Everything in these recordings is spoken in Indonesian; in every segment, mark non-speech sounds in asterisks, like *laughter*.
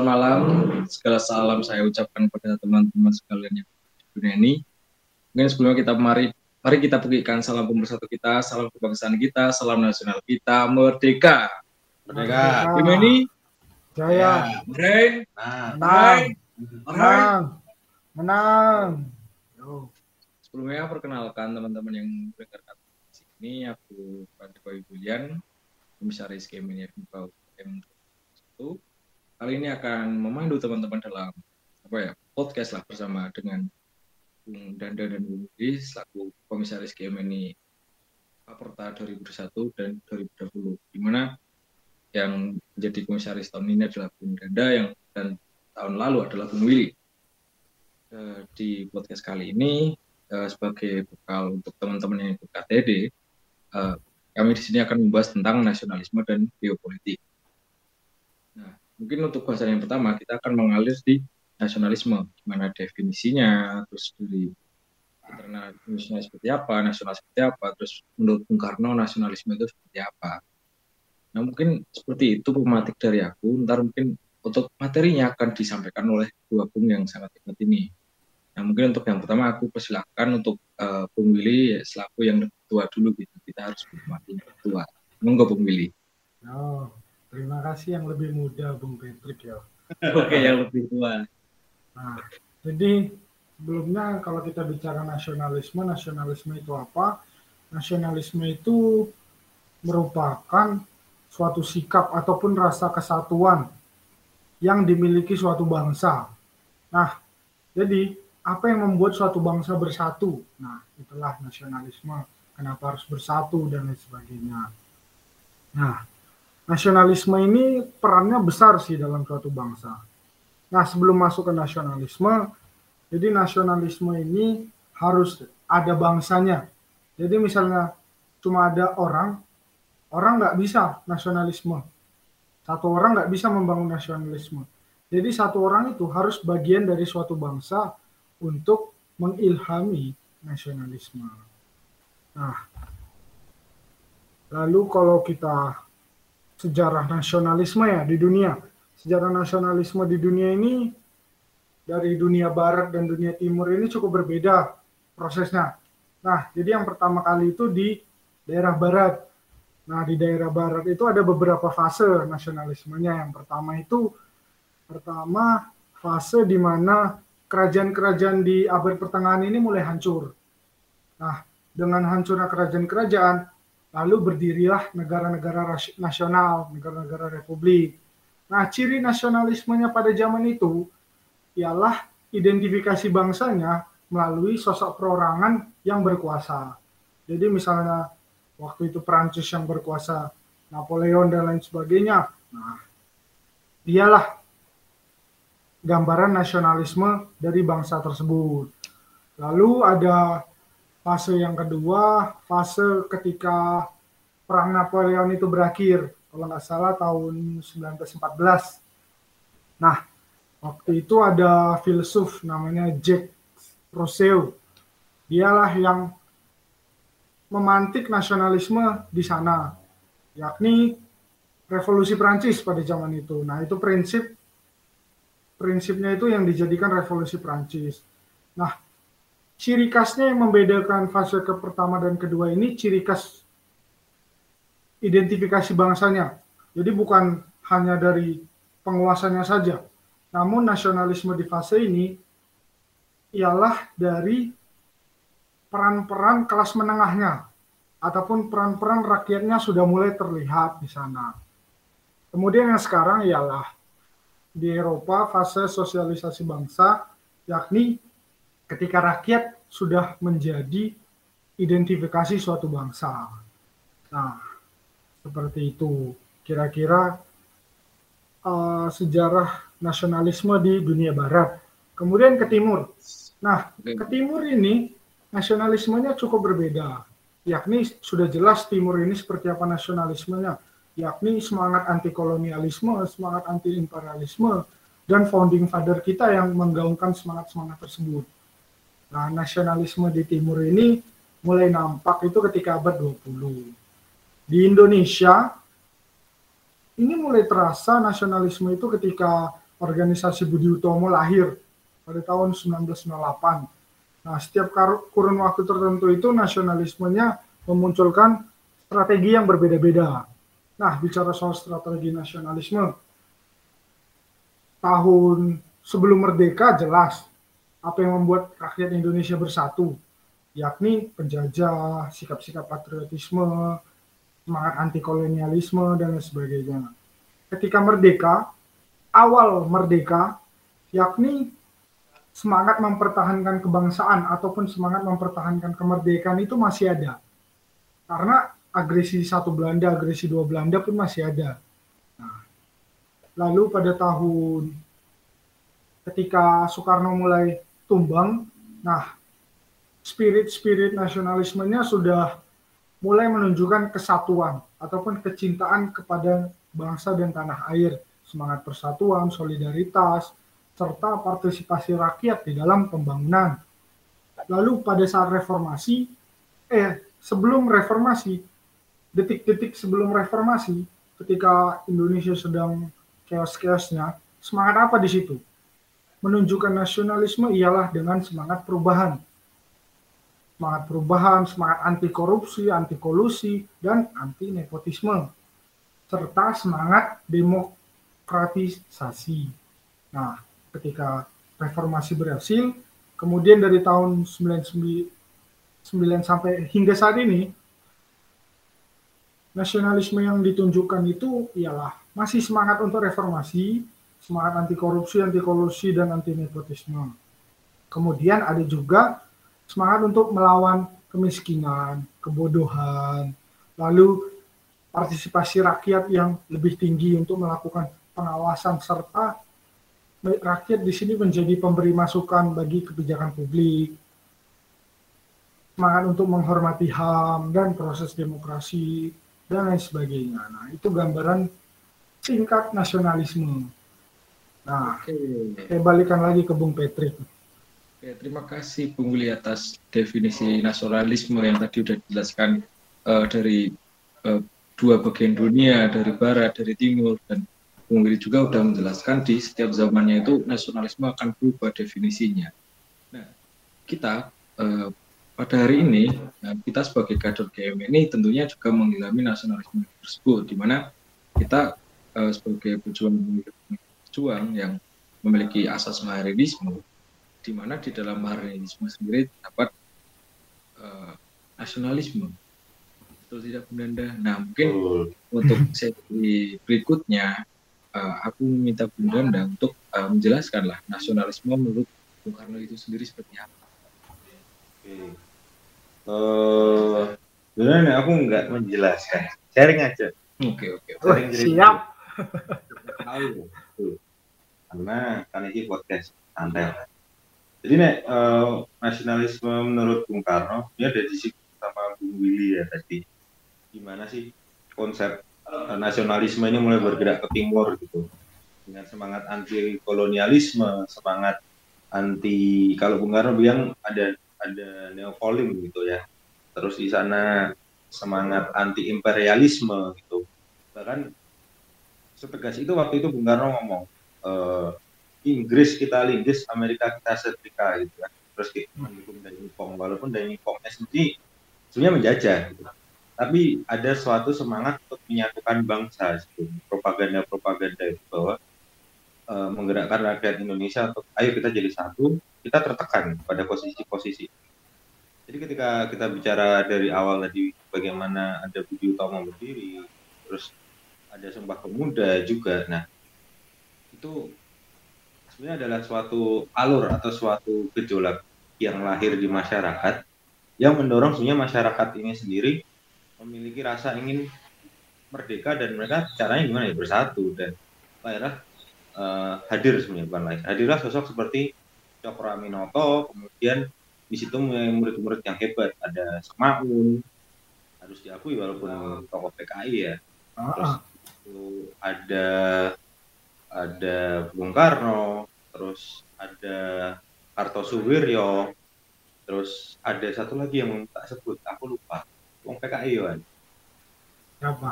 selamat malam. Segala salam saya ucapkan kepada teman-teman sekalian yang di dunia ini. Mungkin sebelumnya kita mari mari kita berikan salam pemersatu kita, salam kebangsaan kita, salam nasional kita, merdeka. Merdeka. Gimana ini? Jaya. Merdeka. Nah, Menang. Menang. Menang. Yo. Sebelumnya perkenalkan teman-teman yang mendengarkan di sini, aku Pandepoy Julian, Komisaris Kementerian UKM 1. Kali ini akan memandu teman-teman dalam apa ya podcast lah bersama dengan Bung Danda dan Bung Budi selaku Komisaris KMNI Aperta 2021 dan 2020 di mana yang menjadi komisaris tahun ini adalah Bung Danda yang dan tahun lalu adalah Bung Willy. Eh, di podcast kali ini eh, sebagai bekal untuk teman-teman yang ikut KTD, eh, kami di sini akan membahas tentang nasionalisme dan geopolitik. Mungkin untuk bahasan yang pertama kita akan mengalir di nasionalisme, gimana definisinya, terus dari internasional seperti apa, nasional seperti apa, terus menurut Bung Karno nasionalisme itu seperti apa. Nah mungkin seperti itu pematik dari aku, ntar mungkin untuk materinya akan disampaikan oleh dua Bung yang sangat hebat ini. Nah mungkin untuk yang pertama aku persilahkan untuk uh, Bung Willy selaku yang tua dulu gitu, kita harus menghormati yang tua. Monggo Bung Willy. Oh, terima kasih yang lebih muda Bung Patrick ya. *laughs* Oke yang lebih tua. Nah, jadi sebelumnya kalau kita bicara nasionalisme, nasionalisme itu apa? Nasionalisme itu merupakan suatu sikap ataupun rasa kesatuan yang dimiliki suatu bangsa. Nah, jadi apa yang membuat suatu bangsa bersatu? Nah, itulah nasionalisme. Kenapa harus bersatu dan lain sebagainya. Nah, nasionalisme ini perannya besar sih dalam suatu bangsa. Nah, sebelum masuk ke nasionalisme, jadi nasionalisme ini harus ada bangsanya. Jadi misalnya cuma ada orang, orang nggak bisa nasionalisme. Satu orang nggak bisa membangun nasionalisme. Jadi satu orang itu harus bagian dari suatu bangsa untuk mengilhami nasionalisme. Nah, lalu kalau kita sejarah nasionalisme ya di dunia, sejarah nasionalisme di dunia ini dari dunia barat dan dunia timur ini cukup berbeda prosesnya. Nah, jadi yang pertama kali itu di daerah barat. Nah, di daerah barat itu ada beberapa fase nasionalismenya. Yang pertama itu pertama fase di mana kerajaan-kerajaan di abad pertengahan ini mulai hancur. Nah, dengan hancurnya kerajaan-kerajaan, lalu berdirilah negara-negara nasional, negara-negara republik. Nah, ciri nasionalismenya pada zaman itu ialah identifikasi bangsanya melalui sosok perorangan yang berkuasa. Jadi misalnya waktu itu Perancis yang berkuasa, Napoleon dan lain sebagainya. Nah, dialah gambaran nasionalisme dari bangsa tersebut. Lalu ada fase yang kedua, fase ketika perang Napoleon itu berakhir, kalau nggak salah tahun 1914. Nah, waktu itu ada filsuf namanya Jack Rousseau. Dialah yang memantik nasionalisme di sana, yakni revolusi Prancis pada zaman itu. Nah, itu prinsip prinsipnya itu yang dijadikan revolusi Prancis. Nah, ciri khasnya yang membedakan fase ke pertama dan kedua ini ciri khas identifikasi bangsanya. Jadi bukan hanya dari penguasanya saja, namun nasionalisme di fase ini ialah dari peran-peran kelas menengahnya ataupun peran-peran rakyatnya sudah mulai terlihat di sana. Kemudian yang sekarang ialah di Eropa fase sosialisasi bangsa, yakni ketika rakyat sudah menjadi identifikasi suatu bangsa. Nah, seperti itu kira-kira uh, sejarah nasionalisme di dunia barat. Kemudian ke timur. Nah, ke timur ini nasionalismenya cukup berbeda. Yakni sudah jelas timur ini seperti apa nasionalismenya yakni semangat anti kolonialisme, semangat anti imperialisme, dan founding father kita yang menggaungkan semangat-semangat tersebut. Nah, nasionalisme di timur ini mulai nampak itu ketika abad 20. Di Indonesia, ini mulai terasa nasionalisme itu ketika organisasi Budi Utomo lahir pada tahun 1998. Nah, setiap kurun waktu tertentu itu nasionalismenya memunculkan strategi yang berbeda-beda. Nah, bicara soal strategi nasionalisme, tahun sebelum merdeka jelas apa yang membuat rakyat Indonesia bersatu, yakni penjajah, sikap-sikap patriotisme, semangat anti kolonialisme dan lain sebagainya. Ketika merdeka, awal merdeka, yakni semangat mempertahankan kebangsaan ataupun semangat mempertahankan kemerdekaan itu masih ada. Karena agresi satu Belanda, agresi dua Belanda pun masih ada. Nah, lalu pada tahun ketika Soekarno mulai tumbang, nah spirit-spirit nasionalismenya sudah mulai menunjukkan kesatuan ataupun kecintaan kepada bangsa dan tanah air, semangat persatuan, solidaritas, serta partisipasi rakyat di dalam pembangunan. Lalu pada saat reformasi, eh sebelum reformasi, detik-detik sebelum reformasi, ketika Indonesia sedang chaos-chaosnya, semangat apa di situ? Menunjukkan nasionalisme ialah dengan semangat perubahan. Semangat perubahan, semangat anti korupsi, anti kolusi, dan anti nepotisme. Serta semangat demokratisasi. Nah, ketika reformasi berhasil, kemudian dari tahun 99 sampai hingga saat ini, nasionalisme yang ditunjukkan itu ialah masih semangat untuk reformasi, semangat anti korupsi, anti kolusi, dan anti nepotisme. Kemudian ada juga semangat untuk melawan kemiskinan, kebodohan, lalu partisipasi rakyat yang lebih tinggi untuk melakukan pengawasan serta rakyat di sini menjadi pemberi masukan bagi kebijakan publik, semangat untuk menghormati HAM dan proses demokrasi dan lain sebagainya. Nah, itu gambaran singkat nasionalisme. Nah, Oke. saya balikan lagi ke Bung Patrick. Oke, terima kasih Bung Willy atas definisi nasionalisme yang tadi sudah dijelaskan uh, dari uh, dua bagian dunia, dari barat, dari timur, dan Bung Willy juga sudah menjelaskan di setiap zamannya itu nasionalisme akan berubah definisinya. Nah, kita uh, pada hari ini, nah, kita sebagai kader GM ini tentunya juga mengalami nasionalisme tersebut, di mana kita uh, sebagai pejuang berjuang yang memiliki asas maharinisme, di mana di dalam maharinisme sendiri terdapat uh, nasionalisme. Betul tidak Bunda? Nah mungkin oh. untuk sesi berikutnya uh, aku meminta Bunda untuk uh, menjelaskanlah nasionalisme menurut Bung Karno itu sendiri seperti apa. Oke. Uh, sebenarnya aku nggak menjelaskan, sharing aja. Oke oke. Oh, siap karena kan ini podcast santai. Jadi nek uh, nasionalisme menurut Bung Karno ini ada di sama Bung Willy ya tadi. Gimana sih konsep uh, nasionalisme ini mulai bergerak ke timur gitu. Dengan semangat anti kolonialisme semangat anti kalau Bung Karno bilang ada ada neokolim gitu ya. Terus di sana semangat anti imperialisme gitu. Bahkan setegas itu waktu itu Bung Karno ngomong uh, Inggris kita linggis, Amerika kita setrika gitu kan. Terus kita mendukung dari Pong, walaupun dari Pongnya sendiri sebenarnya menjajah gitu. Tapi ada suatu semangat untuk menyatukan bangsa, gitu. propaganda-propaganda itu bahwa uh, menggerakkan rakyat Indonesia untuk ayo kita jadi satu, kita tertekan pada posisi-posisi. Jadi ketika kita bicara dari awal tadi bagaimana ada Budi Utomo berdiri, terus ada Sumpah Pemuda juga. Nah, itu sebenarnya adalah suatu alur atau suatu gejolak yang lahir di masyarakat yang mendorong sebenarnya masyarakat ini sendiri memiliki rasa ingin merdeka dan mereka caranya gimana ya? Bersatu dan lahirlah uh, hadir sebenarnya bukan lahir. Hadirlah sosok seperti Cokro Aminoto kemudian di situ murid-murid yang hebat. Ada Semaun harus diakui walaupun tokoh PKI ya. Ah, terus ah. Itu ada ada Bung Karno, terus ada Kartosuwiryo, terus ada satu lagi yang tak sebut, aku lupa. Wong PKI kan. Siapa?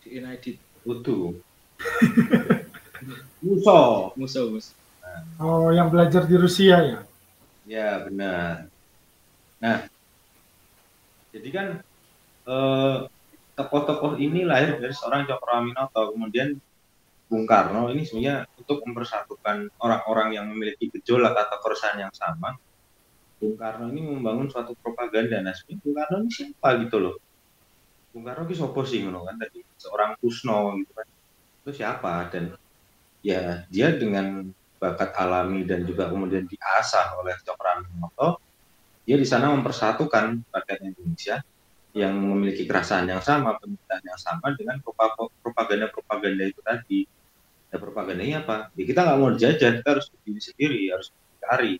Di United. Utu. *laughs* musuh musuh musuh Oh, yang belajar di Rusia ya? ya benar nah jadi kan eh, tokoh-tokoh ini lahir dari seorang Cokroaminoto kemudian Bung Karno ini sebenarnya untuk mempersatukan orang-orang yang memiliki gejolak atau keresahan yang sama. Bung Karno ini membangun suatu propaganda. Nah sebenarnya Bung Karno ini siapa gitu loh? Bung Karno itu sopo sih ngono kan? Tadi seorang Kusno gitu kan. Itu siapa? Dan ya dia dengan bakat alami dan juga kemudian diasah oleh Cokroaminoto dia di sana mempersatukan rakyat Indonesia yang memiliki kerasaan yang sama, pemikiran yang sama dengan propaganda-propaganda itu tadi. Ya propagandanya apa? Ya kita nggak mau dijajah, kita harus berdiri sendiri, harus mencari.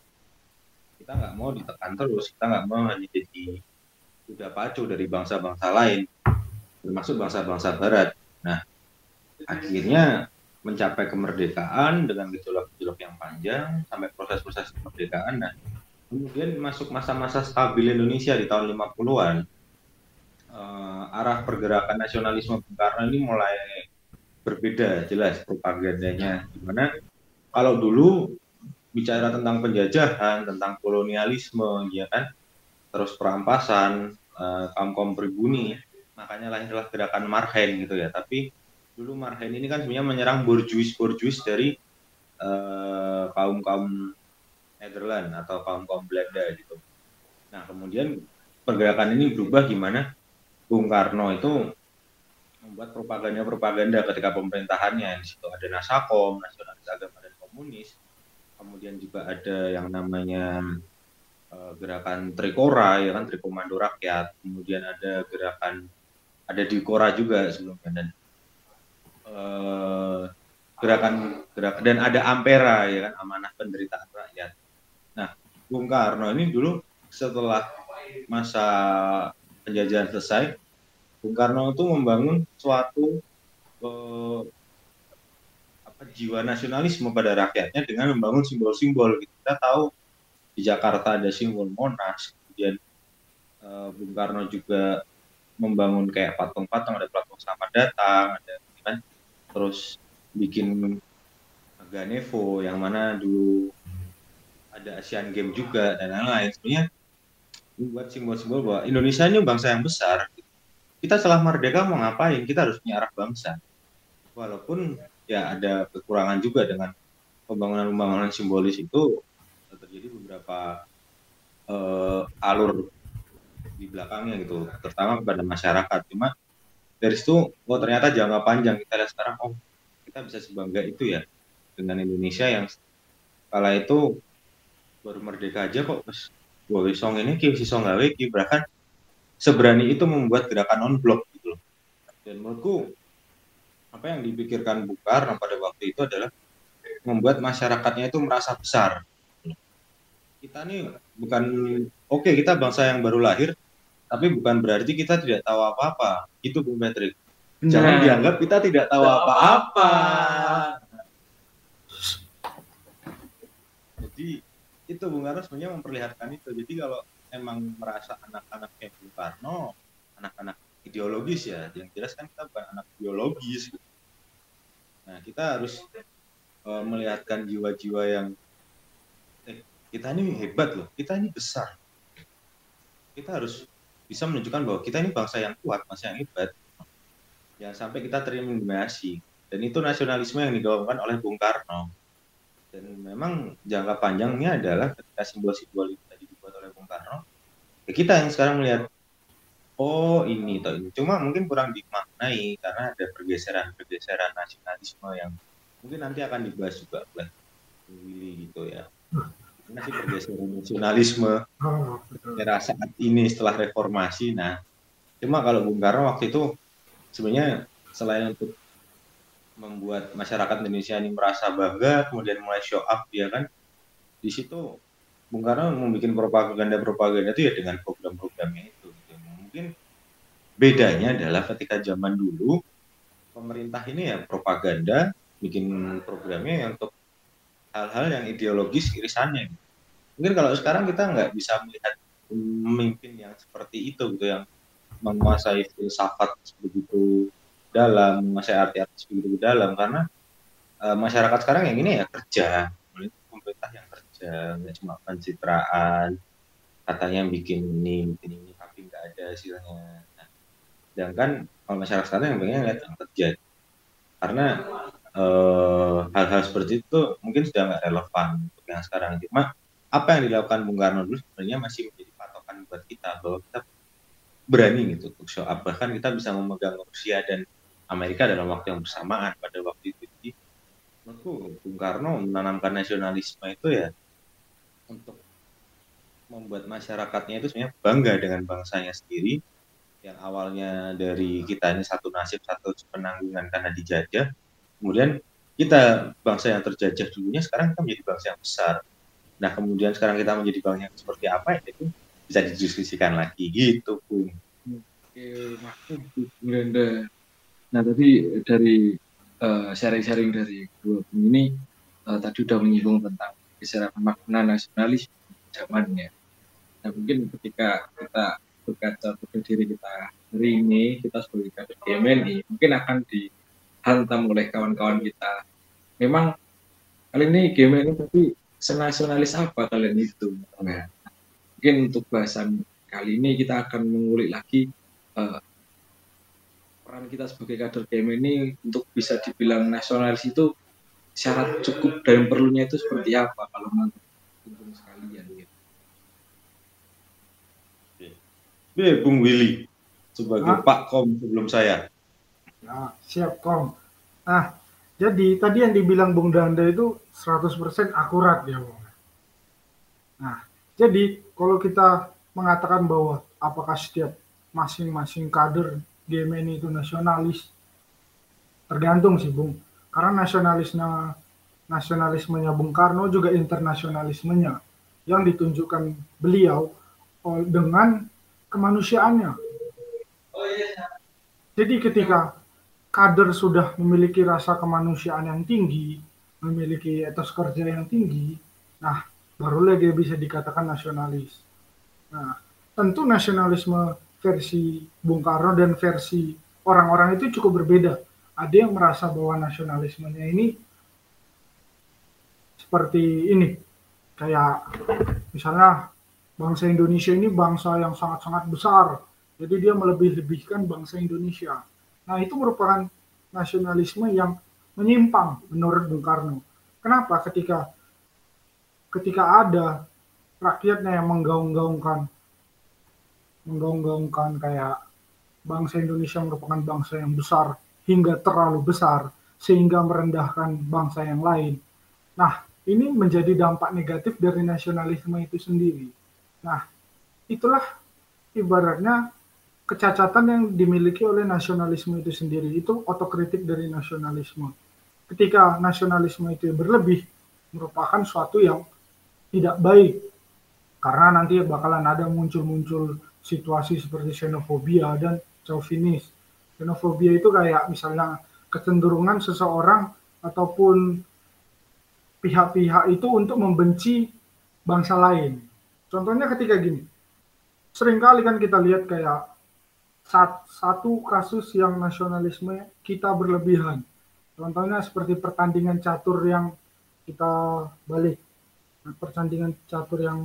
Kita nggak mau ditekan terus, kita nggak mau hanya jadi udah pacu dari bangsa-bangsa lain, termasuk bangsa-bangsa Barat. Nah, akhirnya mencapai kemerdekaan dengan gejolak-gejolak yang panjang sampai proses-proses kemerdekaan. Nah, kemudian masuk masa-masa stabil Indonesia di tahun 50-an uh, arah pergerakan nasionalisme Bung Karno ini mulai berbeda jelas propagandanya. Di mana kalau dulu bicara tentang penjajahan tentang kolonialisme ya kan? Terus perampasan uh, kaum kaum pribumi makanya lahirlah gerakan Marhen gitu ya. Tapi dulu Marhen ini kan sebenarnya menyerang borjuis borjuis dari uh, kaum kaum Netherlands atau kaum kaum Belanda gitu. Nah kemudian pergerakan ini berubah gimana Bung Karno itu membuat propaganda-propaganda ketika pemerintahannya. Di situ ada Nasakom, Nasionalis Agama dan Komunis. Kemudian juga ada yang namanya uh, gerakan Trikora, ya kan Trikomando Rakyat. Kemudian ada gerakan ada di Kora juga sebelumnya dan uh, gerakan gerakan dan ada Ampera ya kan amanah penderitaan rakyat. Nah, Bung Karno ini dulu setelah masa penjajahan selesai, Bung Karno itu membangun suatu eh, apa, jiwa nasionalisme pada rakyatnya dengan membangun simbol-simbol. Kita tahu di Jakarta ada simbol Monas, kemudian eh, Bung Karno juga membangun kayak patung-patung, ada patung sama datang, ada kan, terus bikin Ganevo yang mana dulu ada Asian Games juga dan lain-lain. Sebenarnya buat simbol-simbol bahwa Indonesia ini bangsa yang besar. Kita setelah merdeka mau ngapain? Kita harus punya arah bangsa. Walaupun ya ada kekurangan juga dengan pembangunan-pembangunan simbolis itu terjadi beberapa uh, alur di belakangnya gitu, terutama kepada masyarakat. Cuma dari situ, oh ternyata jangka panjang kita lihat sekarang, oh kita bisa sebangga itu ya dengan Indonesia yang kala itu baru merdeka aja kok terus gawe song ini ki song gawe ki bahkan seberani itu membuat gerakan non blok gitu loh. Dan menurutku apa yang dipikirkan Bung Karno pada waktu itu adalah membuat masyarakatnya itu merasa besar. Kita nih bukan oke okay, kita bangsa yang baru lahir, tapi bukan berarti kita tidak tahu apa-apa. Itu Bung Patrick. Jangan nah, dianggap kita tidak tahu apa-apa. Jadi itu Bung Karno sebenarnya memperlihatkan itu. Jadi kalau emang merasa anak-anak kayak Bung Karno, anak-anak ideologis ya, yang jelas kan kita bukan anak biologis. Nah kita harus uh, melihatkan jiwa-jiwa yang eh, kita ini hebat loh, kita ini besar. Kita harus bisa menunjukkan bahwa kita ini bangsa yang kuat, bangsa yang hebat. Jangan sampai kita terintimidasi. Dan itu nasionalisme yang digaungkan oleh Bung Karno dan memang jangka panjangnya adalah ketika simbol-simbol itu tadi dibuat oleh Bung Karno ya kita yang sekarang melihat oh ini toh ini cuma mungkin kurang dimaknai karena ada pergeseran-pergeseran nasionalisme yang mungkin nanti akan dibahas juga oleh Willy gitu ya ini sih pergeseran nasionalisme era saat ini setelah reformasi nah cuma kalau Bung Karno waktu itu sebenarnya selain untuk membuat masyarakat Indonesia ini merasa bangga, kemudian mulai show up ya kan. Di situ Bung Karno membuat propaganda-propaganda itu ya dengan program-programnya itu. Gitu. Mungkin bedanya adalah ketika zaman dulu pemerintah ini ya propaganda, bikin programnya yang untuk hal-hal yang ideologis irisannya. Mungkin kalau sekarang kita nggak bisa melihat pemimpin yang seperti itu gitu yang menguasai filsafat begitu dalam menguasai arti-arti begitu dalam karena uh, masyarakat sekarang yang ini ya kerja, pemerintah yang kerja, nggak cuma pencitraan, katanya bikin ini, bikin ini, tapi nggak ada hasilnya. Nah, sedangkan kalau masyarakat sekarang yang pengen lihat yang kerja, karena hal hal-hal seperti itu mungkin sudah nggak relevan untuk yang sekarang. Cuma apa yang dilakukan Bung Karno dulu sebenarnya masih menjadi patokan buat kita bahwa kita berani gitu untuk show up bahkan kita bisa memegang Rusia dan Amerika dalam waktu yang bersamaan pada waktu itu jadi menurutku Bung Karno menanamkan nasionalisme itu ya untuk membuat masyarakatnya itu sebenarnya bangga dengan bangsanya sendiri yang awalnya dari kita ini satu nasib satu penanggungan karena dijajah. Kemudian kita bangsa yang terjajah dulunya sekarang kita menjadi bangsa yang besar. Nah kemudian sekarang kita menjadi bangsa yang seperti apa ya itu bisa didiskusikan lagi. Gitu pun oke Brenda nah tadi dari uh, sharing-sharing dari dua ini uh, tadi udah menyinggung tentang kisaran makna nasionalis zamannya. Nah mungkin ketika kita berkaca pada diri kita hari ini kita sebagai kader GMNI mungkin akan dihantam oleh kawan-kawan kita. Memang kali ini GMNI tapi senasionalis apa kalian itu? Nah, mungkin untuk bahasan kali ini kita akan mengulik lagi uh, peran kita sebagai kader game ini untuk bisa dibilang nasionalis itu syarat cukup dan perlunya itu seperti apa kalau menurut sekalian gitu. Oke, Bung Willy sebagai ah. Pak Kom sebelum saya. Nah, siap Kom. Nah, jadi tadi yang dibilang Bung Danda itu 100% akurat ya, Bung. Nah, jadi kalau kita mengatakan bahwa apakah setiap masing-masing kader GMN itu nasionalis, tergantung sih Bung. Karena nasionalisnya nasionalismenya Bung Karno juga internasionalismenya yang ditunjukkan beliau dengan kemanusiaannya. Jadi ketika kader sudah memiliki rasa kemanusiaan yang tinggi, memiliki etos kerja yang tinggi, nah barulah dia bisa dikatakan nasionalis. Nah, tentu nasionalisme versi Bung Karno dan versi orang-orang itu cukup berbeda. Ada yang merasa bahwa nasionalismenya ini seperti ini, kayak misalnya bangsa Indonesia ini bangsa yang sangat-sangat besar, jadi dia melebih-lebihkan bangsa Indonesia. Nah itu merupakan nasionalisme yang menyimpang menurut Bung Karno. Kenapa? Ketika ketika ada rakyatnya yang menggaung-gaungkan menggaung-gaungkan kayak bangsa Indonesia merupakan bangsa yang besar hingga terlalu besar sehingga merendahkan bangsa yang lain. Nah, ini menjadi dampak negatif dari nasionalisme itu sendiri. Nah, itulah ibaratnya kecacatan yang dimiliki oleh nasionalisme itu sendiri. Itu otokritik dari nasionalisme. Ketika nasionalisme itu berlebih, merupakan suatu yang tidak baik karena nanti bakalan ada muncul-muncul situasi seperti xenofobia dan chauvinis. Xenofobia itu kayak misalnya kecenderungan seseorang ataupun pihak-pihak itu untuk membenci bangsa lain. Contohnya ketika gini, sering kali kan kita lihat kayak satu kasus yang nasionalisme kita berlebihan. Contohnya seperti pertandingan catur yang kita balik pertandingan catur yang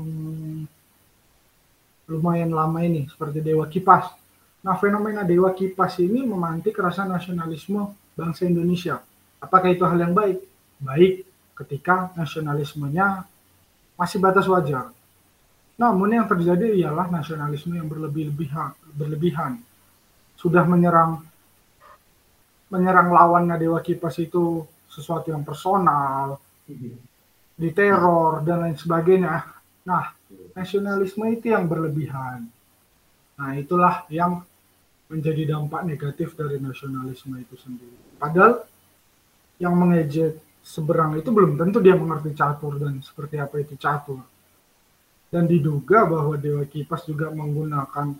lumayan lama ini seperti Dewa Kipas. Nah, fenomena Dewa Kipas ini memantik rasa nasionalisme bangsa Indonesia. Apakah itu hal yang baik? Baik ketika nasionalismenya masih batas wajar. Namun yang terjadi ialah nasionalisme yang berlebih-lebihan, berlebihan. Sudah menyerang menyerang lawannya Dewa Kipas itu sesuatu yang personal, diteror dan lain sebagainya. Nah, nasionalisme itu yang berlebihan. Nah, itulah yang menjadi dampak negatif dari nasionalisme itu sendiri. Padahal yang mengejek seberang itu belum tentu dia mengerti catur dan seperti apa itu catur. Dan diduga bahwa Dewa Kipas juga menggunakan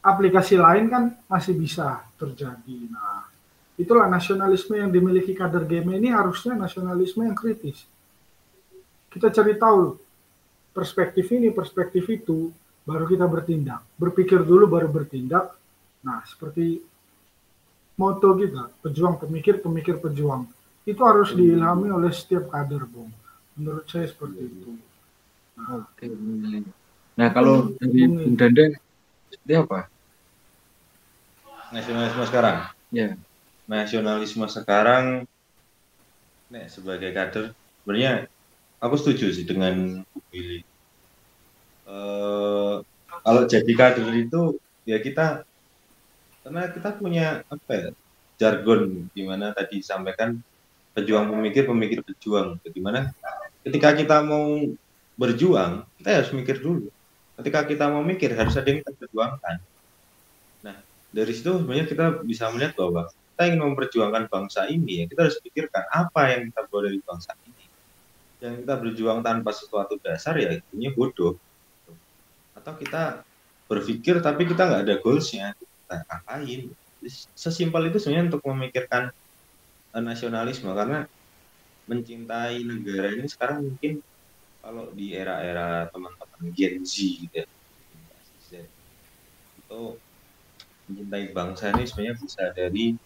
aplikasi lain kan masih bisa terjadi. Nah, itulah nasionalisme yang dimiliki kader game ini harusnya nasionalisme yang kritis kita cari tahu perspektif ini, perspektif itu, baru kita bertindak. Berpikir dulu baru bertindak. Nah, seperti moto kita, pejuang pemikir, pemikir pejuang. itu harus diilhami oleh setiap kader, Bung. Menurut saya seperti itu. Oke. Nah, kalau dari Bung Dandeng, seperti apa? Nasionalisme sekarang. Ya. Nasionalisme sekarang, nek sebagai kader, sebenarnya aku setuju sih dengan Billy. Eh, kalau jadi kader itu ya kita karena kita punya apa ya jargon gimana tadi disampaikan pejuang pemikir pemikir pejuang gimana ketika kita mau berjuang kita harus mikir dulu. Ketika kita mau mikir harus ada yang kita perjuangkan. Nah dari situ sebenarnya kita bisa melihat bahwa kita ingin memperjuangkan bangsa ini ya kita harus pikirkan apa yang kita bawa dari bangsa ini. Yang kita berjuang tanpa sesuatu dasar ya intinya bodoh atau kita berpikir tapi kita nggak ada goalsnya kita ngapain. Sesimpel itu sebenarnya untuk memikirkan uh, nasionalisme. Karena mencintai negara ini sekarang mungkin kalau di era-era teman-teman Gen Z gitu ya itu mencintai bangsa ini sebenarnya bisa dari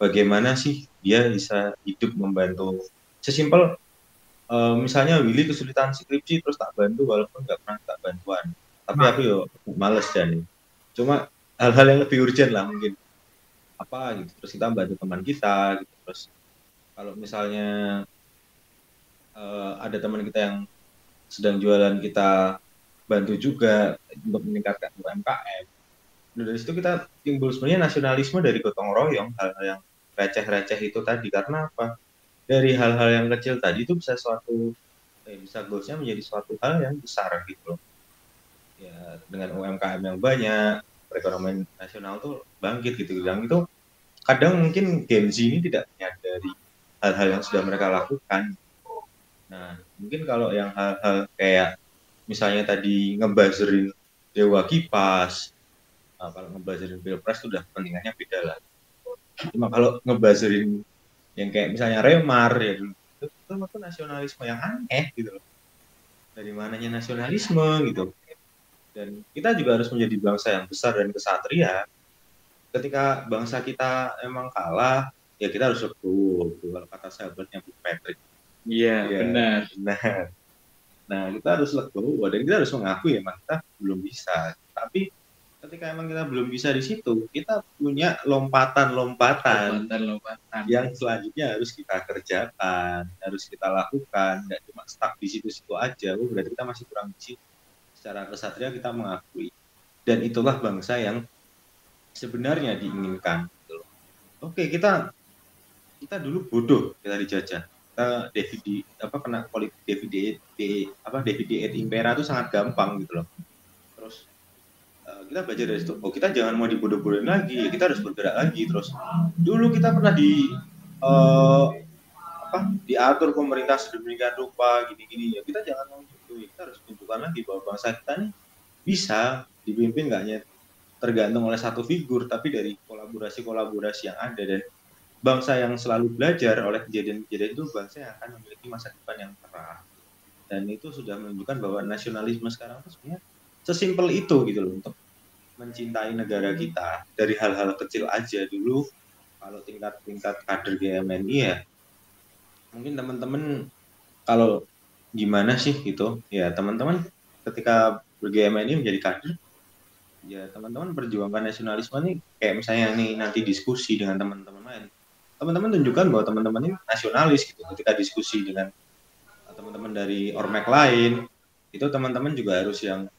bagaimana sih dia bisa hidup membantu. Sesimpel uh, misalnya Willy kesulitan skripsi terus tak bantu walaupun nggak pernah tak bantuan tapi aku yo males dan cuma hal-hal yang lebih urgent lah mungkin. Apa gitu terus kita bantu teman kita gitu terus kalau misalnya uh, ada teman kita yang sedang jualan kita bantu juga untuk meningkatkan UMKM nah, dari situ kita timbul sebenarnya nasionalisme dari gotong royong hal-hal yang receh-receh itu tadi. Karena apa? Dari hal-hal yang kecil tadi itu bisa suatu eh, bisa goalsnya menjadi suatu hal yang besar gitu loh ya dengan UMKM yang banyak perekonomian nasional tuh bangkit gitu dan itu kadang mungkin Gen Z ini tidak menyadari hal-hal yang sudah mereka lakukan Nah, mungkin kalau yang hal-hal kayak misalnya tadi ngebazerin Dewa Kipas, nah, kalau ngebazerin Pilpres itu udah pentingannya beda lah. Cuma kalau ngebazerin yang kayak misalnya Remar ya dulu itu, itu, itu nasionalisme yang aneh gitu loh. Dari mananya nasionalisme gitu. Dan kita juga harus menjadi bangsa yang besar dan kesatria. Ketika bangsa kita emang kalah, ya kita harus legowo. Kalau kata sahabatnya Bu Patrick Iya, ya, benar. Nah, nah kita harus legowo dan kita harus mengakui emang kita belum bisa. Tapi ketika emang kita belum bisa di situ, kita punya lompatan-lompatan lompatan yang selanjutnya harus kita kerjakan, harus kita lakukan, nggak cuma stuck di situ-situ aja. Oh, berarti kita masih kurang di situ. Secara kesatria kita mengakui. Dan itulah bangsa yang sebenarnya diinginkan. Gitu Oke, kita kita dulu bodoh kita dijajah uh, David apa kena politik di apa David et Impera itu sangat gampang gitu loh. Terus uh, kita belajar dari situ, oh kita jangan mau dibodoh-bodohin lagi, kita harus bergerak lagi. Terus dulu kita pernah di uh, apa diatur pemerintah sedemikian rupa gini-gini ya kita jangan mau gitu kita harus tunjukkan lagi bahwa bangsa kita nih bisa dipimpin nggak hanya tergantung oleh satu figur tapi dari kolaborasi-kolaborasi yang ada. Dan bangsa yang selalu belajar oleh kejadian-kejadian itu bangsa yang akan memiliki masa depan yang cerah dan itu sudah menunjukkan bahwa nasionalisme sekarang itu sebenarnya sesimpel itu gitu loh untuk mencintai negara kita dari hal-hal kecil aja. Dulu kalau tingkat-tingkat kader GMNI ya mungkin teman-teman kalau gimana sih gitu. Ya teman-teman ketika ber-GMNI menjadi kader ya teman-teman perjuangkan nasionalisme nih kayak misalnya nih nanti diskusi dengan teman-teman lain. Teman-teman tunjukkan bahwa teman-teman ini nasionalis gitu. Ketika diskusi dengan teman-teman dari ormek lain itu teman-teman juga harus yang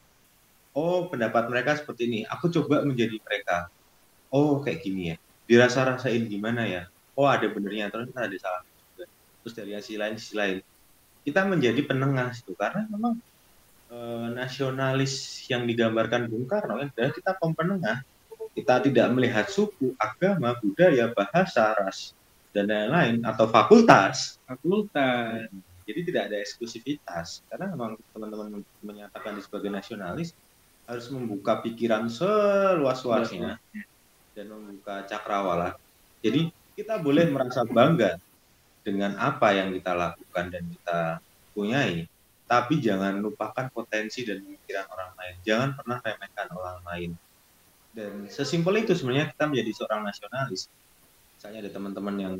oh pendapat mereka seperti ini. Aku coba menjadi mereka. Oh kayak gini ya. Dirasa rasain gimana ya? Oh ada benernya. Terus ada salah. Terus dari sisi lain sisi lain kita menjadi penengah itu karena memang e, nasionalis yang digambarkan Bung Karno adalah kita penengah kita tidak melihat suku, agama, budaya, bahasa, ras, dan lain-lain atau fakultas. Fakultas. Jadi tidak ada eksklusivitas karena memang teman-teman menyatakan sebagai nasionalis harus membuka pikiran seluas-luasnya dan membuka cakrawala. Jadi kita boleh merasa bangga dengan apa yang kita lakukan dan kita punyai, tapi jangan lupakan potensi dan pemikiran orang lain. Jangan pernah remehkan orang lain dan sesimpel itu sebenarnya kita menjadi seorang nasionalis. Misalnya ada teman-teman yang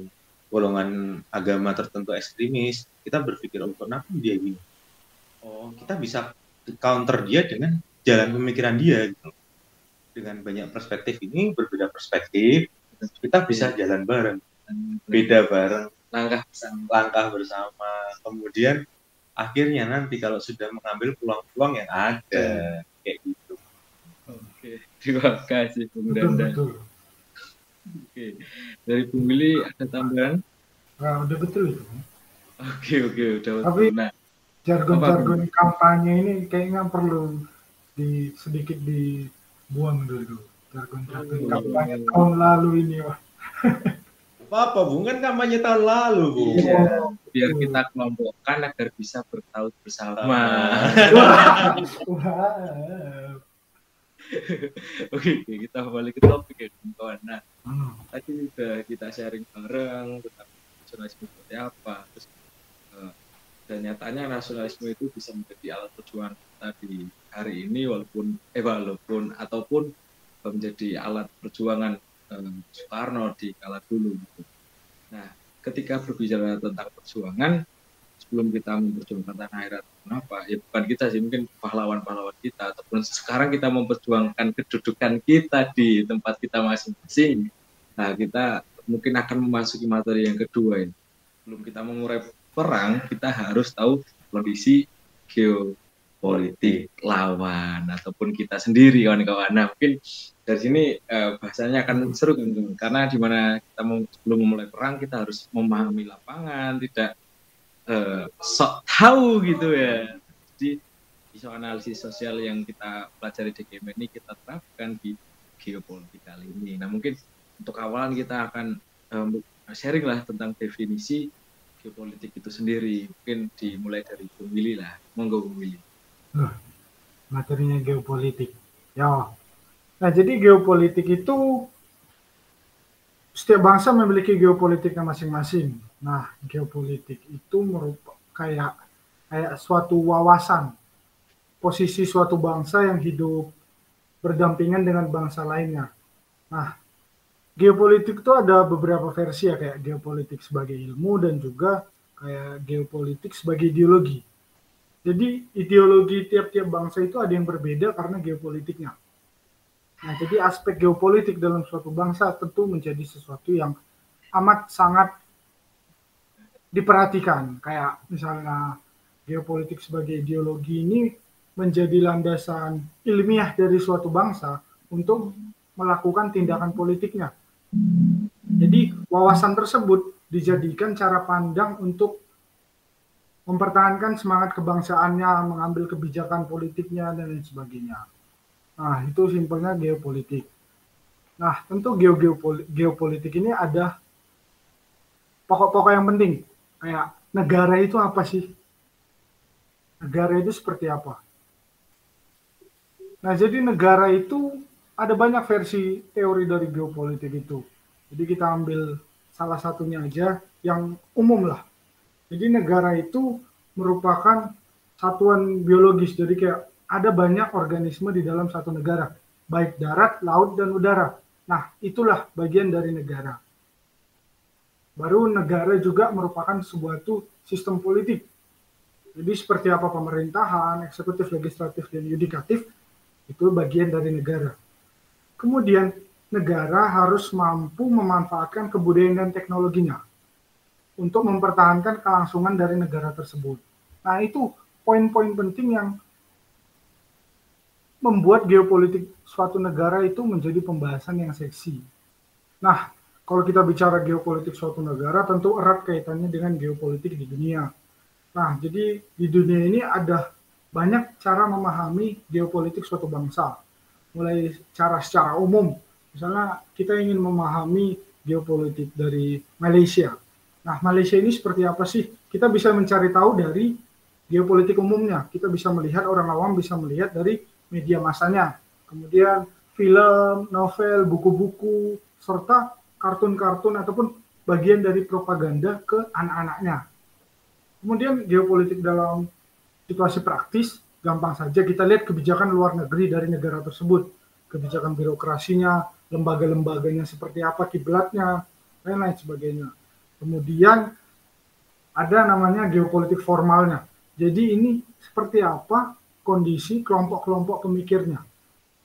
golongan agama tertentu ekstremis, kita berpikir oh kenapa dia gini? Oh kita bisa counter dia dengan jalan pemikiran dia gitu. Dengan banyak perspektif ini berbeda perspektif, kita bisa jalan bareng, beda bareng, langkah bersama. langkah bersama. Kemudian akhirnya nanti kalau sudah mengambil peluang-peluang yang ada kayak gitu. Oke, terima kasih Bung betul Danda. betul Oke, dari Bung Willy ada tambahan? nah, udah betul itu Oke, oke, udah. Tapi- Nah, jargon-jargon kampanye ini kayaknya perlu di sedikit dibuang dulu jargon-jargon Oh. kampanye tahun lalu ini wah *laughs* Apa-apa, Bung kan kampanye tahun lalu, Bung. Iya. Biar kita kelompokkan agar bisa bertaut bersama. Ah. Oke, kita balik ke topik ya, kawan. Nah, Hmm. tadi udah kita sharing bareng tentang nasionalisme seperti apa. Terus eh, dan nyatanya nasionalisme itu bisa menjadi alat perjuangan kita di hari ini walaupun eh walaupun ataupun menjadi alat perjuangan eh, Soekarno di kala dulu gitu. Nah, ketika berbicara tentang perjuangan sebelum kita memperjuangkan tanah air atau kenapa ya bukan kita sih mungkin pahlawan-pahlawan kita ataupun sekarang kita memperjuangkan kedudukan kita di tempat kita masing-masing nah kita mungkin akan memasuki materi yang kedua ini sebelum kita mengurai perang kita harus tahu kondisi geopolitik lawan ataupun kita sendiri kawan-kawan nah mungkin dari sini eh, bahasanya akan seru kan karena di mana kita mau sebelum memulai perang kita harus memahami lapangan tidak eh, sok tahu gitu ya. Jadi isu analisis sosial yang kita pelajari di game ini kita terapkan di geopolitik kali ini. Nah mungkin untuk awalan kita akan em, sharing lah tentang definisi geopolitik itu sendiri. Mungkin dimulai dari Willy lah. Monggo Willy. Materinya geopolitik. Ya. Nah jadi geopolitik itu setiap bangsa memiliki geopolitiknya masing-masing. Nah geopolitik itu merupakan kayak kayak suatu wawasan. Posisi suatu bangsa yang hidup berdampingan dengan bangsa lainnya. Nah geopolitik itu ada beberapa versi ya kayak geopolitik sebagai ilmu dan juga kayak geopolitik sebagai ideologi jadi ideologi tiap-tiap bangsa itu ada yang berbeda karena geopolitiknya. Nah, jadi aspek geopolitik dalam suatu bangsa tentu menjadi sesuatu yang amat sangat diperhatikan. Kayak misalnya geopolitik sebagai ideologi ini menjadi landasan ilmiah dari suatu bangsa untuk melakukan tindakan politiknya. Jadi wawasan tersebut dijadikan cara pandang untuk mempertahankan semangat kebangsaannya, mengambil kebijakan politiknya dan lain sebagainya. Nah, itu simpelnya geopolitik. Nah, tentu geo geopolitik ini ada pokok-pokok yang penting. Kayak negara itu apa sih? Negara itu seperti apa? Nah, jadi negara itu ada banyak versi teori dari geopolitik itu. Jadi kita ambil salah satunya aja yang umum lah. Jadi negara itu merupakan satuan biologis. Jadi kayak ada banyak organisme di dalam satu negara, baik darat, laut, dan udara. Nah, itulah bagian dari negara. Baru negara juga merupakan sebuah tuh sistem politik. Jadi seperti apa pemerintahan, eksekutif, legislatif, dan yudikatif, itu bagian dari negara. Kemudian negara harus mampu memanfaatkan kebudayaan dan teknologinya untuk mempertahankan kelangsungan dari negara tersebut. Nah, itu poin-poin penting yang membuat geopolitik suatu negara itu menjadi pembahasan yang seksi. Nah, kalau kita bicara geopolitik suatu negara, tentu erat kaitannya dengan geopolitik di dunia. Nah, jadi di dunia ini ada banyak cara memahami geopolitik suatu bangsa. Mulai cara secara umum, misalnya kita ingin memahami geopolitik dari Malaysia. Nah, Malaysia ini seperti apa sih? Kita bisa mencari tahu dari geopolitik umumnya. Kita bisa melihat orang awam bisa melihat dari media masanya. Kemudian film, novel, buku-buku, serta kartun-kartun ataupun bagian dari propaganda ke anak-anaknya. Kemudian geopolitik dalam situasi praktis, gampang saja kita lihat kebijakan luar negeri dari negara tersebut. Kebijakan birokrasinya, lembaga-lembaganya seperti apa, kiblatnya, lain-lain sebagainya. Kemudian ada namanya geopolitik formalnya. Jadi ini seperti apa kondisi kelompok-kelompok pemikirnya,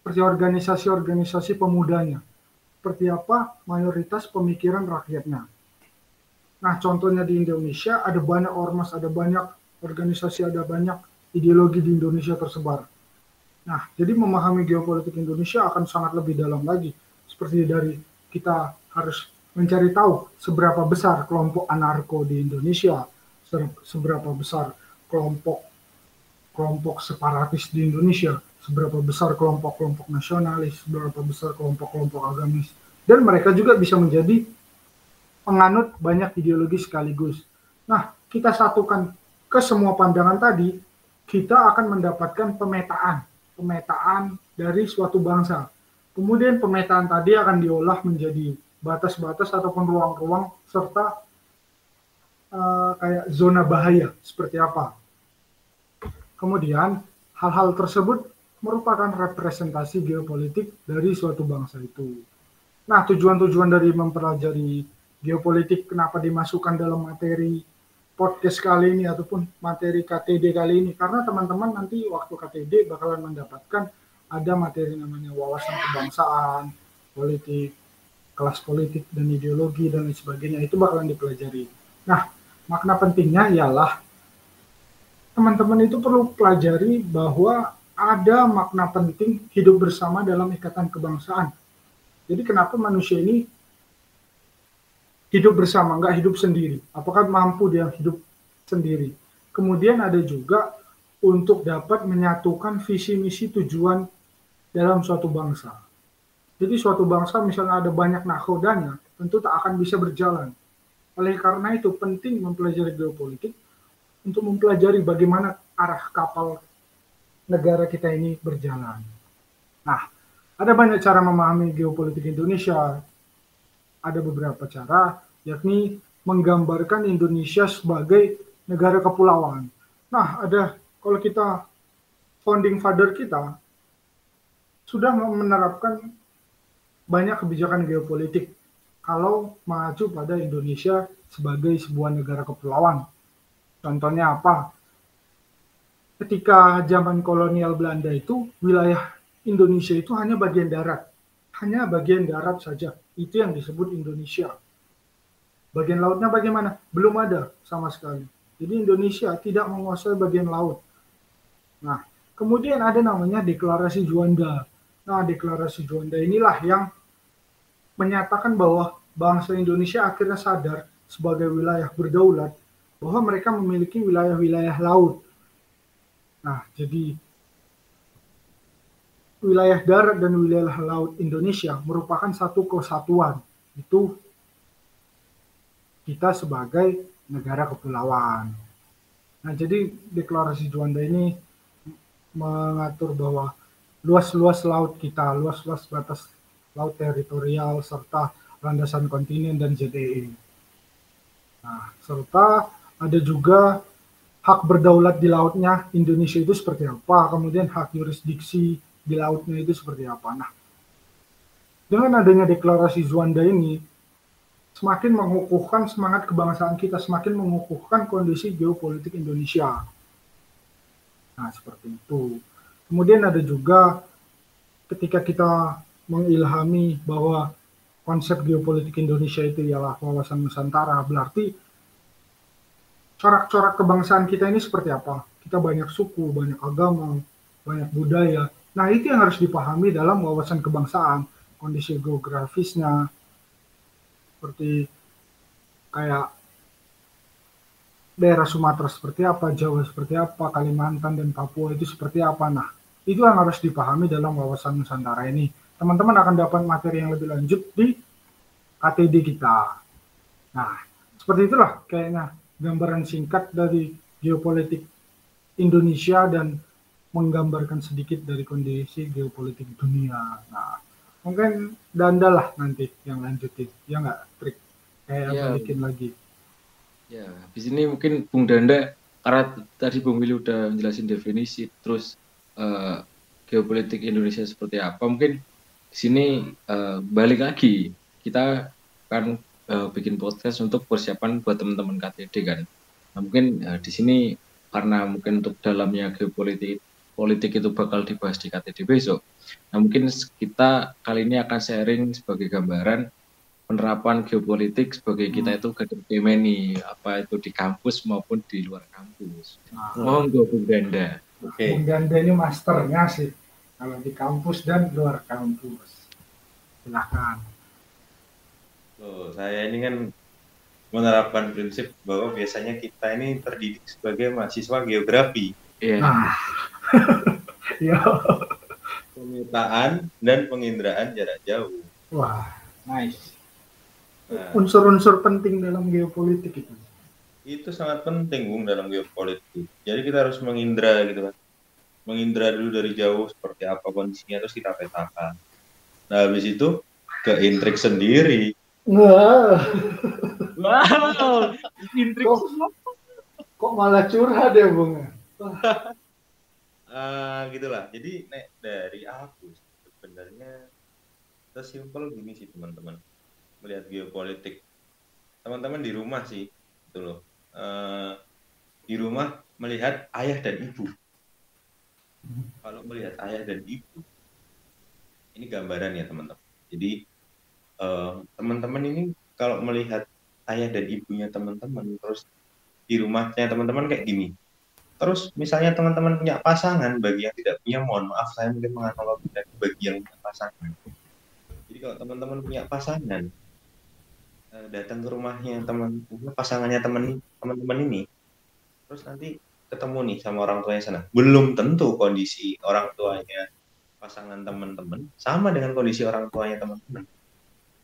seperti organisasi-organisasi pemudanya, seperti apa mayoritas pemikiran rakyatnya. Nah, contohnya di Indonesia ada banyak ormas, ada banyak organisasi, ada banyak ideologi di Indonesia tersebar. Nah, jadi memahami geopolitik Indonesia akan sangat lebih dalam lagi. Seperti dari kita harus mencari tahu seberapa besar kelompok anarko di Indonesia, seberapa besar kelompok kelompok separatis di Indonesia, seberapa besar kelompok-kelompok nasionalis, seberapa besar kelompok-kelompok agamis, dan mereka juga bisa menjadi penganut banyak ideologi sekaligus. Nah, kita satukan ke semua pandangan tadi, kita akan mendapatkan pemetaan, pemetaan dari suatu bangsa. Kemudian pemetaan tadi akan diolah menjadi batas-batas ataupun ruang-ruang serta uh, kayak zona bahaya seperti apa. Kemudian hal-hal tersebut merupakan representasi geopolitik dari suatu bangsa itu. Nah, tujuan-tujuan dari mempelajari geopolitik kenapa dimasukkan dalam materi podcast kali ini ataupun materi KTD kali ini karena teman-teman nanti waktu KTD bakalan mendapatkan ada materi namanya wawasan kebangsaan, politik, kelas politik dan ideologi dan lain sebagainya itu bakalan dipelajari. Nah, makna pentingnya ialah teman-teman itu perlu pelajari bahwa ada makna penting hidup bersama dalam ikatan kebangsaan. Jadi kenapa manusia ini hidup bersama, nggak hidup sendiri. Apakah mampu dia hidup sendiri? Kemudian ada juga untuk dapat menyatukan visi misi tujuan dalam suatu bangsa. Jadi suatu bangsa misalnya ada banyak nakodanya, tentu tak akan bisa berjalan. Oleh karena itu penting mempelajari geopolitik untuk mempelajari bagaimana arah kapal negara kita ini berjalan. Nah, ada banyak cara memahami geopolitik Indonesia, ada beberapa cara, yakni menggambarkan Indonesia sebagai negara kepulauan. Nah, ada kalau kita founding father kita sudah menerapkan banyak kebijakan geopolitik kalau maju pada Indonesia sebagai sebuah negara kepulauan. Contohnya apa? Ketika zaman kolonial Belanda itu, wilayah Indonesia itu hanya bagian darat. Hanya bagian darat saja itu yang disebut Indonesia. Bagian lautnya bagaimana? Belum ada sama sekali. Jadi Indonesia tidak menguasai bagian laut. Nah, kemudian ada namanya deklarasi Juanda. Nah, deklarasi Juanda inilah yang menyatakan bahwa bangsa Indonesia akhirnya sadar sebagai wilayah berdaulat bahwa mereka memiliki wilayah-wilayah laut. Nah, jadi wilayah darat dan wilayah laut Indonesia merupakan satu kesatuan. Itu kita sebagai negara kepulauan. Nah, jadi deklarasi Juanda ini mengatur bahwa luas-luas laut kita, luas-luas batas laut teritorial serta landasan kontinen dan ZEE. Nah, serta ada juga hak berdaulat di lautnya Indonesia itu seperti apa, kemudian hak yurisdiksi di lautnya itu seperti apa. Nah, dengan adanya deklarasi Juanda ini, semakin mengukuhkan semangat kebangsaan kita, semakin mengukuhkan kondisi geopolitik Indonesia. Nah, seperti itu. Kemudian ada juga ketika kita mengilhami bahwa konsep geopolitik Indonesia itu ialah wawasan Nusantara, berarti corak-corak kebangsaan kita ini seperti apa? Kita banyak suku, banyak agama, banyak budaya, Nah, itu yang harus dipahami dalam wawasan kebangsaan, kondisi geografisnya, seperti kayak daerah Sumatera seperti apa, Jawa seperti apa, Kalimantan dan Papua itu seperti apa. Nah, itu yang harus dipahami dalam wawasan Nusantara ini. Teman-teman akan dapat materi yang lebih lanjut di KTD kita. Nah, seperti itulah kayaknya gambaran singkat dari geopolitik Indonesia dan menggambarkan sedikit dari kondisi geopolitik dunia. Nah, mungkin Danda lah nanti yang lanjutin, ya nggak trik kayak ya. balikin lagi. Ya, di sini mungkin Bung Danda karena tadi Bung Willy udah menjelasin definisi, terus uh, geopolitik Indonesia seperti apa, mungkin di sini uh, balik lagi kita kan uh, bikin podcast untuk persiapan buat teman-teman KTD kan. Nah, mungkin uh, di sini karena mungkin untuk dalamnya geopolitik politik itu bakal dibahas di KTD besok. Nah, mungkin kita kali ini akan sharing sebagai gambaran penerapan geopolitik sebagai hmm. kita itu kader Gemini, apa itu di kampus maupun di luar kampus. Nah. Monggo Bung Ganda. Oke. Okay. Bung Ganda ini masternya sih kalau di kampus dan luar kampus. Silakan. Oh, saya ini kan menerapkan prinsip bahwa biasanya kita ini terdidik sebagai mahasiswa geografi. Iya. *laughs* Yeah. Ah. ya. Pemetaan dan penginderaan jarak jauh. Wah, nice. Nah. Unsur-unsur penting dalam geopolitik itu. Itu sangat penting, Bung, dalam geopolitik. Jadi kita harus mengindra gitu kan. Mengindra dulu dari jauh seperti apa kondisinya, terus kita petakan. Nah, habis itu ke intrik sendiri. Wah. Wow. Intrik kok, kok malah curhat ya, Bung? uh, gitulah jadi nek dari aku sebenarnya sesimpel gini sih teman-teman melihat geopolitik teman-teman di rumah sih itu loh uh, di rumah melihat ayah dan ibu kalau melihat ayah dan ibu ini gambaran ya teman-teman jadi uh, teman-teman ini kalau melihat ayah dan ibunya teman-teman terus di rumahnya teman-teman kayak gini Terus misalnya teman-teman punya pasangan, bagi yang tidak punya, mohon maaf saya mungkin menganalogikan bagi yang punya pasangan. Jadi kalau teman-teman punya pasangan, eh, datang ke rumahnya teman pasangannya teman teman-teman ini, terus nanti ketemu nih sama orang tuanya sana. Belum tentu kondisi orang tuanya pasangan teman-teman sama dengan kondisi orang tuanya teman-teman.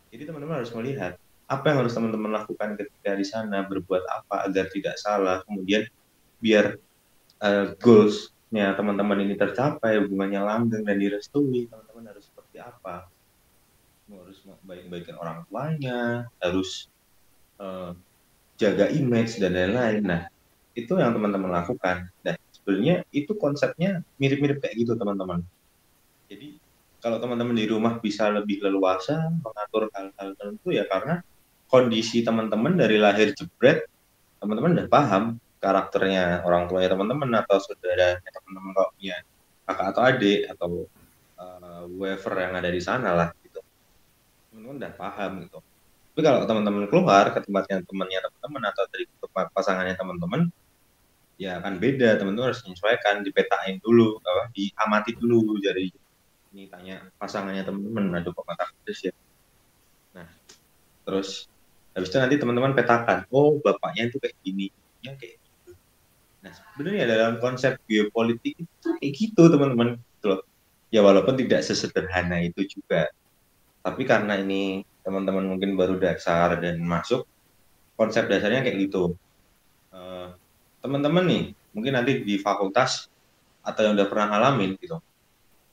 Jadi teman-teman harus melihat apa yang harus teman-teman lakukan ketika di sana, berbuat apa agar tidak salah, kemudian biar uh, goalsnya teman-teman ini tercapai, hubungannya langgeng dan direstui, teman-teman harus seperti apa? Harus baik-baikin orang tuanya, harus uh, jaga image dan lain-lain. Nah, itu yang teman-teman lakukan. Nah, sebenarnya itu konsepnya mirip-mirip kayak gitu teman-teman. Jadi kalau teman-teman di rumah bisa lebih leluasa mengatur hal-hal tertentu ya karena kondisi teman-teman dari lahir jebret, teman-teman udah paham karakternya orang tuanya teman-teman atau saudara teman-teman kalau punya kakak atau adik atau uh, yang ada di sana lah gitu teman-teman udah paham gitu tapi kalau teman-teman keluar ke tempatnya temannya teman-teman atau dari pasangannya teman-teman ya akan beda teman-teman harus menyesuaikan dipetain dulu apa, diamati dulu jadi ini tanya pasangannya teman-teman aduh kok mata ya nah terus habis itu nanti teman-teman petakan oh bapaknya itu kayak gini ya kayak Nah, sebenarnya dalam konsep geopolitik itu kayak gitu, teman-teman. Gitu Ya walaupun tidak sesederhana itu juga. Tapi karena ini teman-teman mungkin baru dasar dan masuk, konsep dasarnya kayak gitu. Teman teman-teman nih, mungkin nanti di fakultas atau yang udah pernah ngalamin gitu,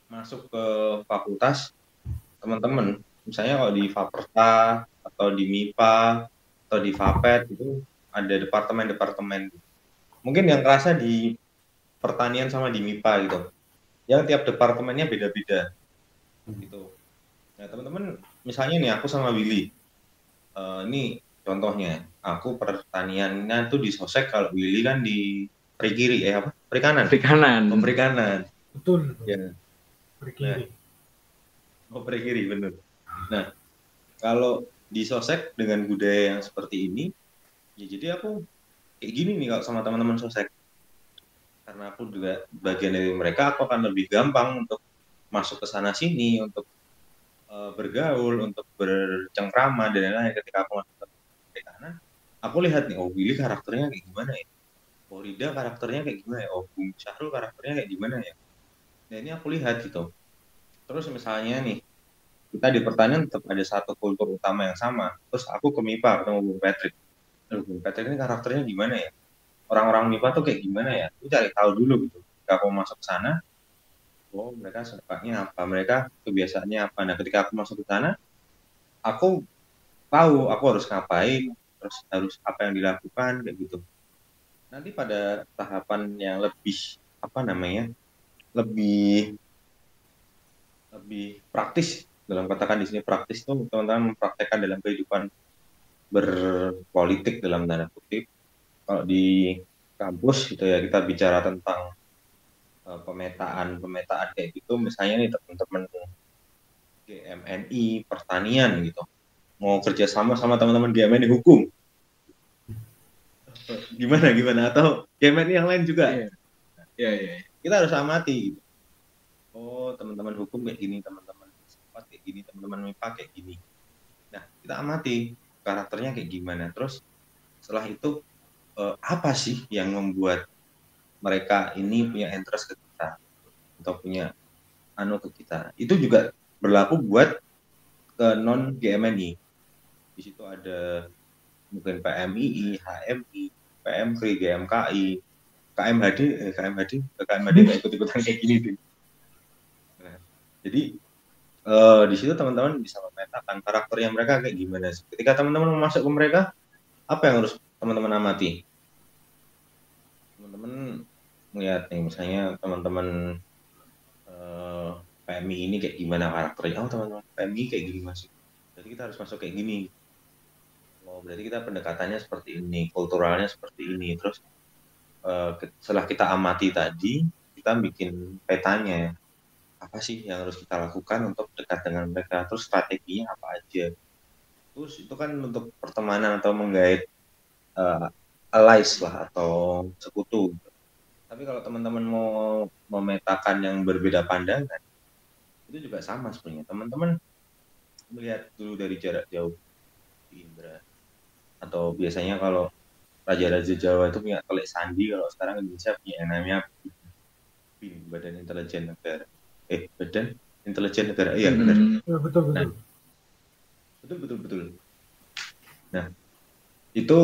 masuk ke fakultas, teman-teman, misalnya kalau di Faperta atau di MIPA atau di FAPET itu ada departemen-departemen. Mungkin yang kerasa di pertanian sama di MIPA gitu. Yang tiap departemennya beda-beda gitu. Nah teman-teman misalnya nih aku sama Willy. Uh, ini contohnya aku pertaniannya tuh di sosek kalau Willy kan di perikiri eh apa? Perikanan. Perikanan. Oh, perikanan. Betul, betul. ya. Perikiri. Nah, oh perikiri benar nah kalau di sosek dengan budaya yang seperti ini ya jadi aku kayak gini nih kalau sama teman-teman sosek. Karena aku juga bagian dari mereka aku akan lebih gampang untuk masuk ke sana sini untuk uh, bergaul untuk bercengkrama dan lain-lain ketika aku masuk aku lihat nih oh Willy karakternya kayak gimana ya? Oh Rida karakternya kayak gimana ya? Oh Bung Syahrul karakternya kayak gimana ya? Nah ini aku lihat gitu. Terus misalnya nih kita di pertanian tetap ada satu kultur utama yang sama. Terus aku ke MIPA ketemu Bung Patrick. Bung Patrick ini karakternya gimana ya? Orang-orang MIPA tuh kayak gimana ya? Aku cari tahu dulu gitu. Ketika aku masuk ke sana oh mereka sukanya apa? Mereka kebiasaannya apa? Nah ketika aku masuk ke sana aku tahu aku harus ngapain terus harus apa yang dilakukan kayak gitu. Nanti pada tahapan yang lebih apa namanya lebih lebih praktis dalam katakan di sini praktis itu teman-teman mempraktekkan dalam kehidupan berpolitik dalam tanda kutip. Kalau di kampus gitu ya kita bicara tentang uh, pemetaan pemetaan kayak gitu. Misalnya nih teman-teman GMNI pertanian gitu mau kerjasama sama teman-teman GMNI hukum gimana gimana? Atau GMNI yang lain juga? Iya. Iya, iya. kita harus amati gitu. oh teman-teman hukum kayak gini teman-teman filsafat kayak gini teman-teman MIPA kayak gini. Nah kita amati karakternya kayak gimana. Terus setelah itu eh, apa sih yang membuat mereka ini punya interest ke kita? Atau punya anu ke kita? Itu juga berlaku buat ke non GMNI di situ ada mungkin PMII, HMI, PMKRI, GMKI, KMHD, eh, KMHD, KMHD nggak ikut-ikutan kayak gini deh. Nah, jadi eh, di situ teman-teman bisa memetakan karakternya mereka kayak gimana sih. Ketika teman-teman masuk ke mereka, apa yang harus teman-teman amati? Teman-teman melihat nih, misalnya teman-teman eh, PMI ini kayak gimana karakternya? Oh teman-teman PMI kayak gini masuk. Jadi kita harus masuk kayak gini. Oh berarti kita pendekatannya seperti ini, kulturalnya seperti ini. Terus ke- setelah kita amati tadi, kita bikin petanya apa sih yang harus kita lakukan untuk dekat dengan mereka? Terus strateginya apa aja? Terus itu kan untuk pertemanan atau menggait eh, allies lah atau sekutu. Tapi kalau teman-teman mau memetakan yang berbeda pandangan itu juga sama sebenarnya. Teman-teman melihat dulu dari jarak jauh Indra atau biasanya kalau raja-raja Jawa itu punya telik sandi kalau sekarang Indonesia punya yang namanya BIN Badan Intelijen Negara. Eh Badan Intelijen Negara iya benar. Hmm, Ya, betul betul. betul betul betul. Nah itu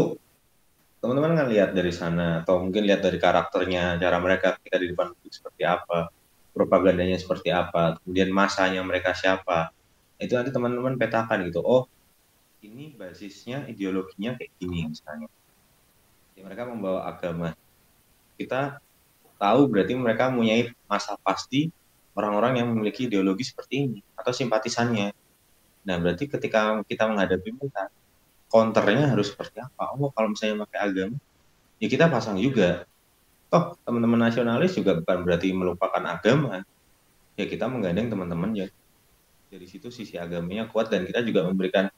teman-teman kan lihat dari sana atau mungkin lihat dari karakternya cara mereka ketika di depan publik seperti apa propagandanya seperti apa kemudian masanya mereka siapa itu nanti teman-teman petakan gitu. Oh ini basisnya ideologinya kayak gini misalnya Ya, mereka membawa agama kita tahu berarti mereka mempunyai masa pasti orang-orang yang memiliki ideologi seperti ini atau simpatisannya Nah, berarti ketika kita menghadapi mereka, counternya harus seperti apa? Oh, kalau misalnya pakai agama, ya kita pasang juga. Toh, teman-teman nasionalis juga bukan berarti melupakan agama. Ya, kita menggandeng teman-teman ya. Dari situ sisi agamanya kuat dan kita juga memberikan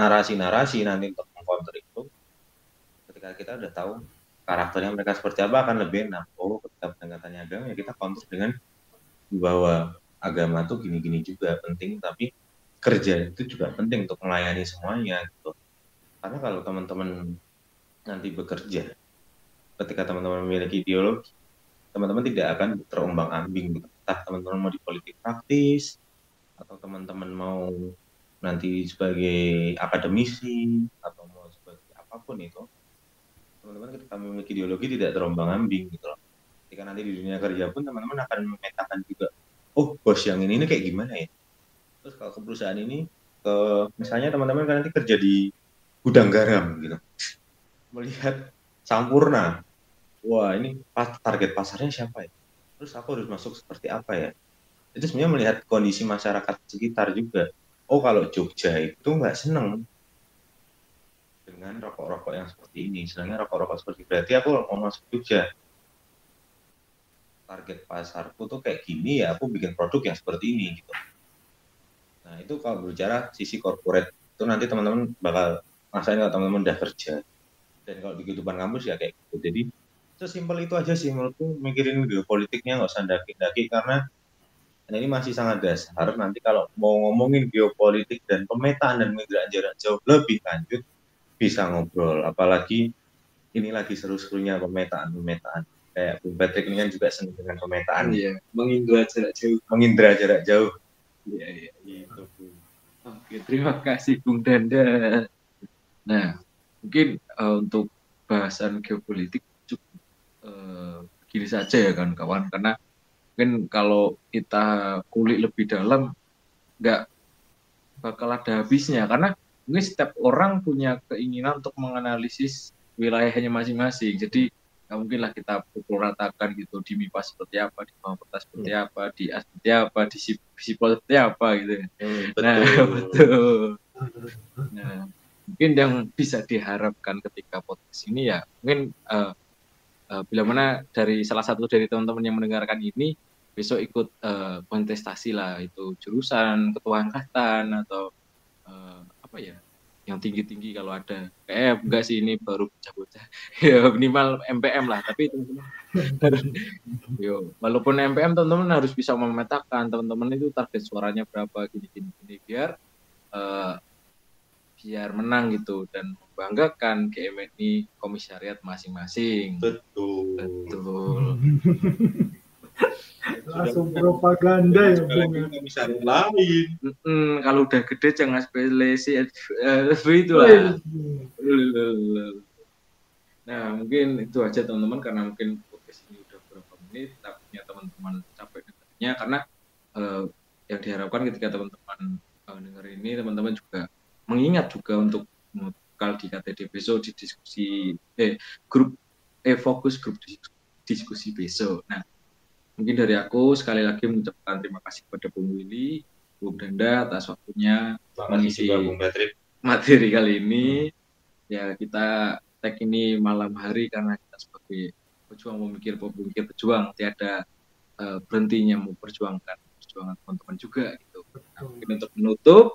narasi-narasi nanti untuk mengcounter itu. Ketika kita udah tahu karakternya mereka seperti apa akan lebih enak. Oh, ketika pendekatannya agama ya kita counter dengan bahwa agama tuh gini-gini juga penting, tapi kerja itu juga penting untuk melayani semuanya gitu. Karena kalau teman-teman nanti bekerja, ketika teman-teman memiliki ideologi, teman-teman tidak akan terombang-ambing gitu. Entah teman-teman mau di politik praktis, atau teman-teman mau nanti sebagai akademisi, atau mau sebagai apa pun itu, teman-teman ketika memiliki ideologi tidak terombang-ambing gitu loh. Ketika nanti di dunia kerja pun teman-teman akan memetakan juga, oh bos yang ini, ini kayak gimana ya? terus kalau ke perusahaan ini ke misalnya teman-teman kan nanti kerja di gudang garam gitu. Melihat sampurna. Wah ini target pasarnya siapa ya? Terus aku harus masuk seperti apa ya? Itu sebenarnya melihat kondisi masyarakat sekitar juga oh kalau Jogja itu nggak seneng dengan rokok-rokok yang seperti ini sedangkan rokok-rokok seperti berarti aku mau masuk Jogja target pasarku tuh kayak gini ya aku bikin produk yang seperti ini gitu Nah, itu kalau berbicara sisi corporate, itu nanti teman-teman bakal ngerasain kalau teman-teman udah kerja. Dan kalau di kehidupan kampus ya kayak gitu. Jadi, sesimpel itu aja sih menurutku mikirin geopolitiknya nggak usah daki-daki karena ini masih sangat dasar. Nanti kalau mau ngomongin geopolitik dan pemetaan dan migran jarak jauh lebih lanjut, bisa ngobrol. Apalagi ini lagi seru-serunya pemetaan-pemetaan. Kayak Bung Patrick ini kan juga senang dengan pemetaan, Iya, mengindra jarak jauh. mengindra jarak jauh. Iya, iya. Gitu, Bung. Oke, terima kasih Bung Danda. Nah, mungkin eh, untuk bahasan geopolitik cukup eh, gini saja ya kan kawan, karena mungkin kalau kita kulik lebih dalam nggak bakal ada habisnya, karena mungkin setiap orang punya keinginan untuk menganalisis wilayahnya masing-masing. Jadi nggak mungkin lah kita pukul ratakan gitu di MIPA seperti apa, di Pampertas seperti apa, di AS seperti apa, di Sip- Sipol seperti apa gitu ya. Hmm, Nah, betul. *laughs* betul. Nah, mungkin yang bisa diharapkan ketika podcast ini ya mungkin uh, uh, bila mana dari salah satu dari teman-teman yang mendengarkan ini besok ikut uh, kontestasi lah itu jurusan ketua angkatan atau uh, apa ya yang tinggi-tinggi kalau ada. Kayak enggak sih ini baru bocah-bocah. *laughs* Ya minimal MPM lah tapi teman-teman *laughs* yo walaupun MPM teman-teman harus bisa memetakan teman-teman itu target suaranya berapa gini-gini gini biar uh, biar menang gitu dan membanggakan GMNI komisariat masing-masing. Betul. Betul *laughs* langsung propaganda ya Bung. ya. bisa lain Mm, kalau udah gede jangan sepele sih eh, itu lah. Nah mungkin itu aja teman-teman karena mungkin podcast ini udah berapa menit, takutnya teman-teman capek dengarnya karena eh, yang diharapkan ketika teman-teman eh, dengar ini teman-teman juga mengingat juga untuk kalau di KTD besok di diskusi eh grup eh fokus grup dis- diskusi besok. Nah mungkin dari aku sekali lagi mengucapkan terima kasih kepada Bung Willy, Bung Danda atas waktunya juga Bung Patrick materi kali ini. Ya kita tag ini malam hari karena kita sebagai pejuang memikir pemikir pejuang tiada eh, berhentinya memperjuangkan perjuangan teman-teman juga gitu. Nah, mungkin untuk menutup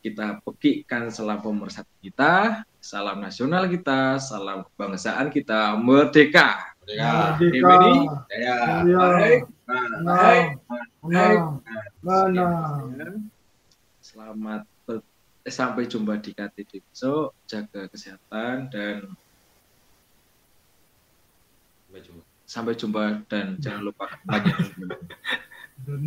kita pekikan salam pemersatu kita, salam nasional kita, salam kebangsaan kita, merdeka. Merdeka. Merdeka. Ya, Iya. baik, baik, baik. mana? Selamat eh, sampai jumpa di KTD besok. Jaga kesehatan dan Sampai jumpa. sampai jumpa dan jangan lupa *laughs* banyak. Dan